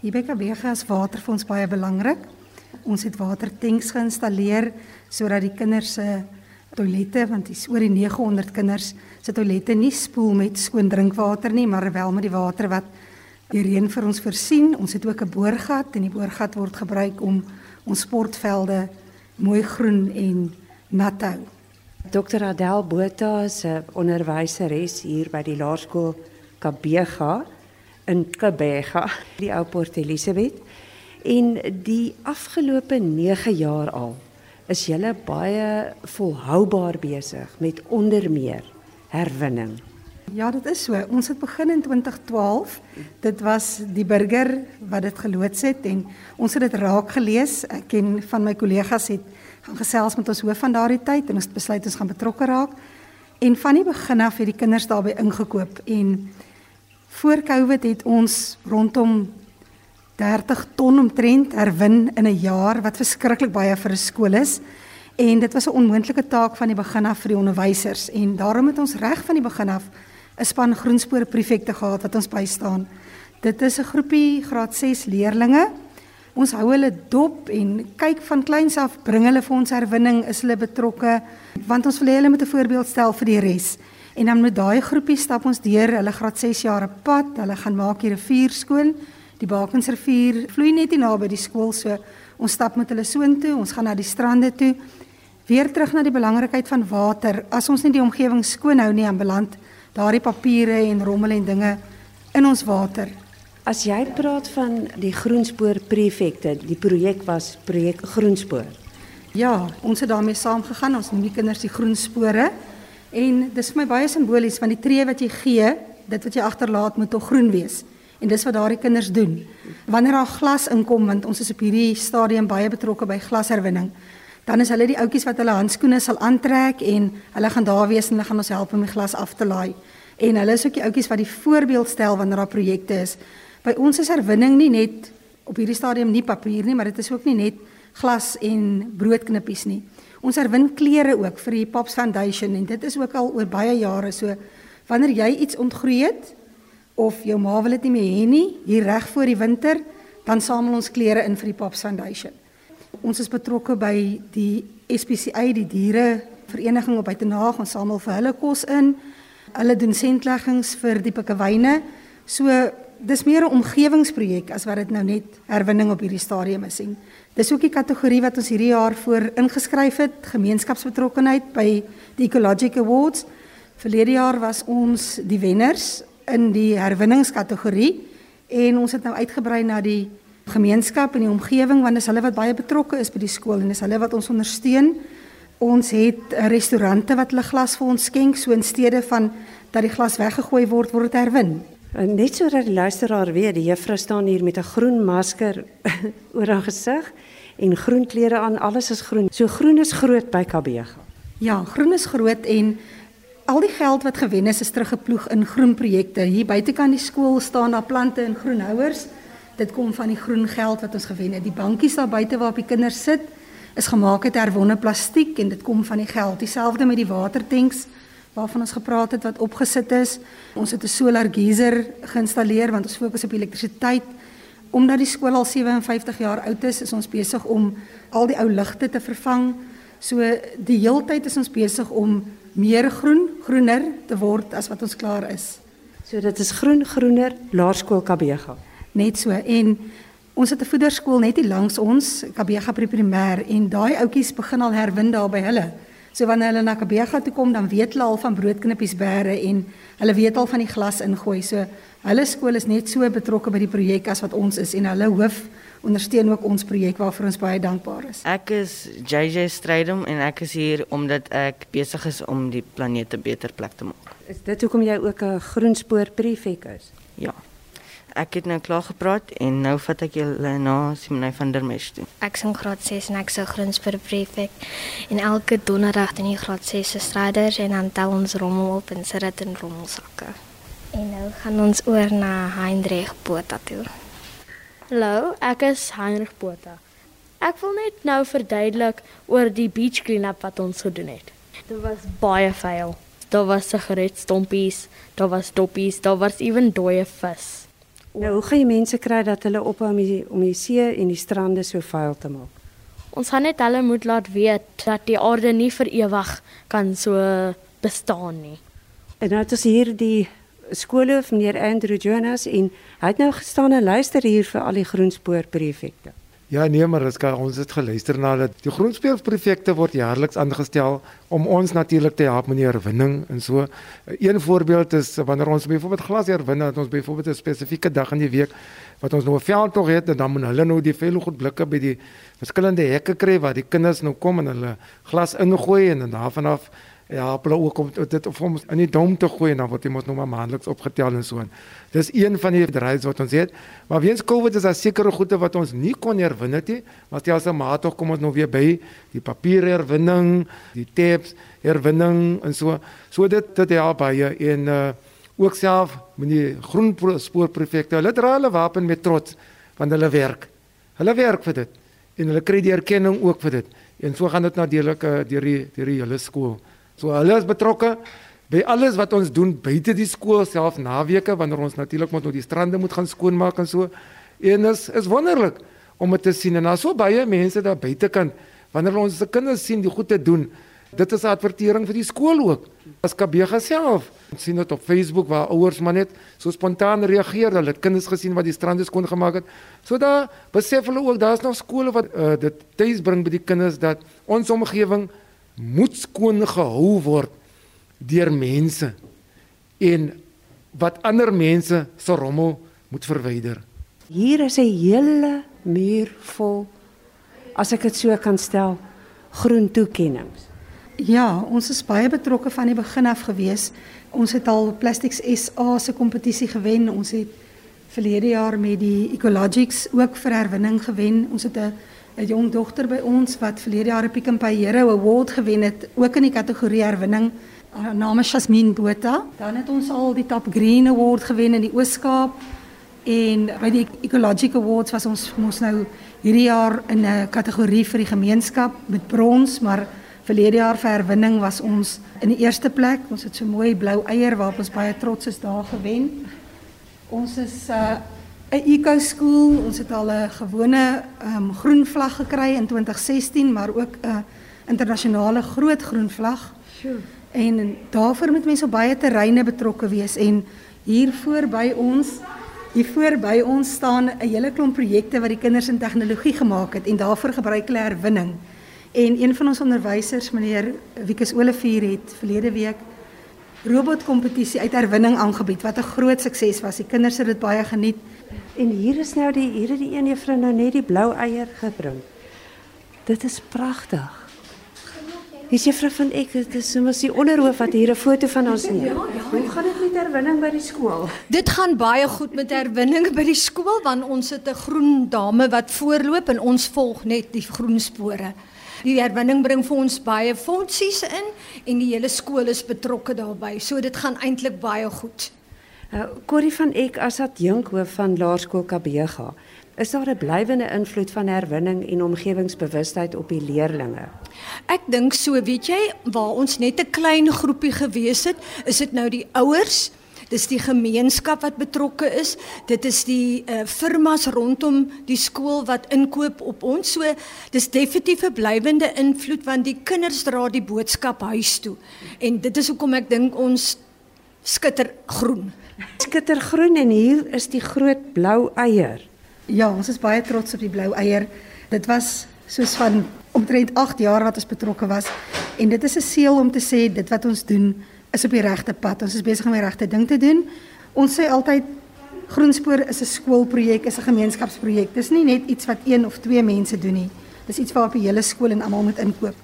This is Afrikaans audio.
Hier by Kabega is water vir ons baie belangrik. Ons het watertanks geïnstalleer sodat die kinders se toilette want dis oor die 900 kinders se toilette nie spoel met skoon drinkwater nie, maar wel met die water wat die reën vir ons voorsien. Ons het ook 'n boorgat en die boorgat word gebruik om ons sportvelde mooi groen en nat te hou. Dr. Adel Botha is 'n onderwyseres hier by die laerskool Kabega in Kabega, die ou Port Elizabeth. En die afgelope 9 jaar al is julle baie volhoubaar besig met onder meer herwinning. Ja, dit is so. Ons het begin in 2012. Dit was die burger wat dit geloods het en ons het dit raak gelees. Ek en van my kollegas het gaan gesels met ons hoof van daardie tyd en ons het besluit ons gaan betrokke raak. En van die begin af het die kinders daarbey ingekoop en voor Covid het ons rondom 30 ton omtrent herwin in 'n jaar wat verskriklik baie vir 'n skool is. En dit was 'n onmoontlike taak van die begin af vir die onderwysers en daarom het ons reg van die begin af 'n span groenspoor prefekte gehad wat ons bystaan. Dit is 'n groepie graad 6 leerdlinge Ons hou hulle dop en kyk van kleins af bring hulle vir ons herwinning, is hulle betrokke want ons wil hê hulle moet 'n voorbeeld stel vir die res. En dan met daai groepie stap ons deur hulle graad 6 jaar pad. Hulle gaan maak die rivier skoon. Die Bakensrivier vloei net hier naby die skool, so ons stap met hulle soontoe. Ons gaan na die strande toe. Weer terug na die belangrikheid van water. As ons nie die omgewing skoon hou nie, dan beland daardie papiere en rommel en dinge in ons water. As jy praat van die Groenspoor prefekte, die projek was projek Groenspoor. Ja, ons het daarmee saamgegaan. Ons noem die kinders die Groenspore. En dis vir my baie simbolies want die tree wat jy gee, dit wat jy agterlaat moet tog groen wees. En dis wat daardie kinders doen. Wanneer daar glas inkom want ons is op hierdie stadium baie betrokke by glasherwinning, dan is hulle die ouetjies wat hulle handskoene sal aantrek en hulle gaan daar wees en hulle gaan ons help om die glas af te laai. En hulle is ook die ouetjies wat die voorbeeld stel wanneer daar projekte is. By ons is herwinning nie net op hierdie stadium nie papier nie, maar dit is ook nie net glas en broodknippies nie. Ons herwin klere ook vir die Pops Foundation en dit is ook al oor baie jare so. Wanneer jy iets ontgroei het of jou ma wil dit nie meer hê nie, hier reg voor die winter, dan samel ons klere in vir die Pops Foundation. Ons is betrokke by die SPCA, die diere vereniging op Buitenaag, ons samel vir hulle kos in. Hulle doen sentleggings vir die pikkewyne. So dis meer 'n omgewingsprojek as wat dit nou net herwinning op hierdie stadium is en dis ook die kategorie wat ons hierdie jaar voor ingeskryf het gemeenskapsbetrokkenheid by die Ecologic Awards. Verlede jaar was ons die wenners in die herwinningskategorie en ons het nou uitgebrei na die gemeenskap en die omgewing want dis hulle wat baie betrokke is by die skool en dis hulle wat ons ondersteun. Ons het restaurante wat hulle glas vir ons skenk so in steede van dat die glas weggegooi word word dit herwin En net sodat die luisteraar weet, die juffrou staan hier met 'n groen masker oor haar gesig en groen klere aan, alles is groen. So groen is groot by Kabega. Ja, groen is groot en al die geld wat gewen is is teruggeploeg in groen projekte. Hier buitekant die skool staan daar plante en groenhouers. Dit kom van die groen geld wat ons gewen het. Die bankies daar buite waarop die kinders sit is gemaak uit herwonne plastiek en dit kom van die geld. Dieselfde met die watertanks waarvan ons gepraat het wat opgesit is. Ons het 'n solar geyser geïnstalleer want ons fokus op elektrisiteit. Omdat die skool al 57 jaar oud is, is ons besig om al die ou ligte te vervang. So die heeltyd is ons besig om meer groen, groener te word as wat ons klaar is. So dit is groen groener Laerskool Kabega. Net so en ons het 'n voederskool net hier langs ons, Kabega Primêr en daai ouetjies begin al herwin daar by hulle. So wanneer hulle na Kabega toe kom, dan weet hulle al van broodknippies bære en hulle weet al van die glas ingooi. So hulle skool is net so betrokke by die projek as wat ons is en hulle hoof ondersteun ook ons projek waarvoor ons baie dankbaar is. Ek is JJ Strydom en ek is hier omdat ek besig is om die planeet 'n beter plek te maak. Is dit hoekom jy ook 'n groenspoor prefek is? Ja. Ek het nou klaar gepraat en nou vat ek julle na Simone van der Merwe toe. Ek sing graad 6 en ek sou Grinsper prefek en elke donderdag in die graad 6 se stryders en dan tel ons rommel op en sit dit in rommelsakke. En nou gaan ons oor na Heinrich Botha toe. Hallo, ek is Heinrich Botha. Ek wil net nou verduidelik oor die beach cleanup wat ons gedoen het. Dit was baie vuil. Daar was sigaretstompies, daar was doppies, daar was ewen dooie vis. Nou, hoe gaan jy mense kry dat hulle ophou om die om die see en die strande so vuil te maak? Ons gaan net hulle moet laat weet dat die aarde nie vir ewig kan so bestaan nie. En nou het ons hier die skoolhoof meneer Andrew Jonas en hy het nou gestaan en luister hier vir al die groenspoor prefekte. Ja nee, maar ons het geluister na dat die groenspoorprefekte word jaarliks aangestel om ons natuurlik te help met die herwinning en so. Een voorbeeld is wanneer ons byvoorbeeld glas herwin, dat ons byvoorbeeld 'n spesifieke dag in die week wat ons nou 'n veldtog het en dan moet hulle nou die velgoed blikke by die verskillende hekke kry waar die kinders nou kom en hulle glas ingooi en dan daarvan af ja, hulle ook om dit of om in die dom te gooi en dan word jy mos nou maar maandeliks opgetel en so. Dis een van die bedrywe wat ons het. Maar weens Covid is daar sekere goede wat ons nie kon herwin het nie. Maar stel as 'n maat tog kom ons nou weer by die papier herwinning, die tapes herwinning en so. So dit dit help baie en uh ook self die groen spoorprefekte. Hulle dra hulle wapen met trots want hulle werk. Hulle werk vir dit en hulle kry die erkenning ook vir dit. En so gaan dit natuurlik uh, deur die deur die hele skool. So hulle is betrokke by alles wat ons doen buite die skool self naweke wanneer ons natuurlik moet nou die strande moet gaan skoonmaak en so. En is is wonderlik om dit te sien en daar so baie mense daar buitekant wanneer ons se kinders sien die goed te doen. Dit is 'n advertering vir die skool ook. As Kabega self sien dit op Facebook waar ouers maar net so spontaan reageer. Hulle het kinders gesien wat die strande skoon gemaak het. So daar besef hulle ook daar's nog skole wat uh, dit tuis bring by die kinders dat ons omgewing moet skoon gehou word deur mense en wat ander mense se rommel moet verwyder. Hier is 'n hele muur vol as ek dit so kan stel groen toekennings. Ja, ons is baie betrokke van die begin af gewees. Ons het al Plastics SA se kompetisie gewen. Ons het verlede jaar met die Ecologics ook vir herwinning gewen. Ons het 'n 'n jong dogter by ons wat verlede jaar 'n Pick n Pay Hero Award gewen het, ook in die kategorie herwinning. Haar naam is Jasmine Botha. Dan het ons al die Top Green Award gewen in die Oos-Kaap en by die Ecologic Awards was ons mos nou hierdie jaar in 'n kategorie vir die gemeenskap met brons, maar verlede jaar vir herwinning was ons in die eerste plek. Ons het so mooi blou eier waarop ons baie trots is daar gewen. Ons is uh 'n eco school. Ons het al 'n gewone um, groen vlag gekry in 2016, maar ook 'n internasionale groot groen vlag. Sure. En daarvoor moet mense op baie terreine betrokke wees en hier voor by ons hier voor by ons staan 'n hele klomp projekte wat die kinders in tegnologie gemaak het en daarvoor gebruik hulle herwinning. En een van ons onderwysers, meneer Wikus Olivier het verlede week robotkompetisie uit herwinning aangebied wat 'n groot sukses was. Die kinders het dit baie geniet. En hier is nou die hier het die een juffrou nou net die blou eier gebring. Dit is pragtig. Dis juffrou van ek dit is soms die onderhoof wat hier 'n foto van ons neem. Ja, ja. Hoe gaan dit met herwinning by die skool? Dit gaan baie goed met herwinning by die skool want ons het 'n groen dame wat voorloop en ons volg net die groen spore. Die herwinning bring vir ons baie fondsies in en die hele skool is betrokke daarbey. So dit gaan eintlik baie goed. Uh, Corrie van Eck as adjunkhoof van Laerskool Kabega, is daar 'n blywende invloed van herwinning en omgewingsbewustheid op die leerders? Ek dink so, weet jy, waar ons net 'n klein groepie gewees het, is dit nou die ouers Dis die gemeenskap wat betrokke is. Dit is die uh, firmas rondom die skool wat inkoop op ons. So dis definitief 'n blywende invloed want die kinders dra die boodskap huis toe. En dit is hoekom ek dink ons skitter groen. Skittergroen en hier is die groot blou eier. Ja, ons is baie trots op die blou eier. Dit was soos van omtrent 8 jaar wat ons betrokke was en dit is 'n seël om te sê dit wat ons doen is op die regte pad. Ons is besig om die regte ding te doen. Ons sê altyd Groenspoor is 'n skoolprojek, is 'n gemeenskapsprojek. Dis nie net iets wat een of twee mense doen nie. Dis iets waarop die hele skool en almal moet inkoop.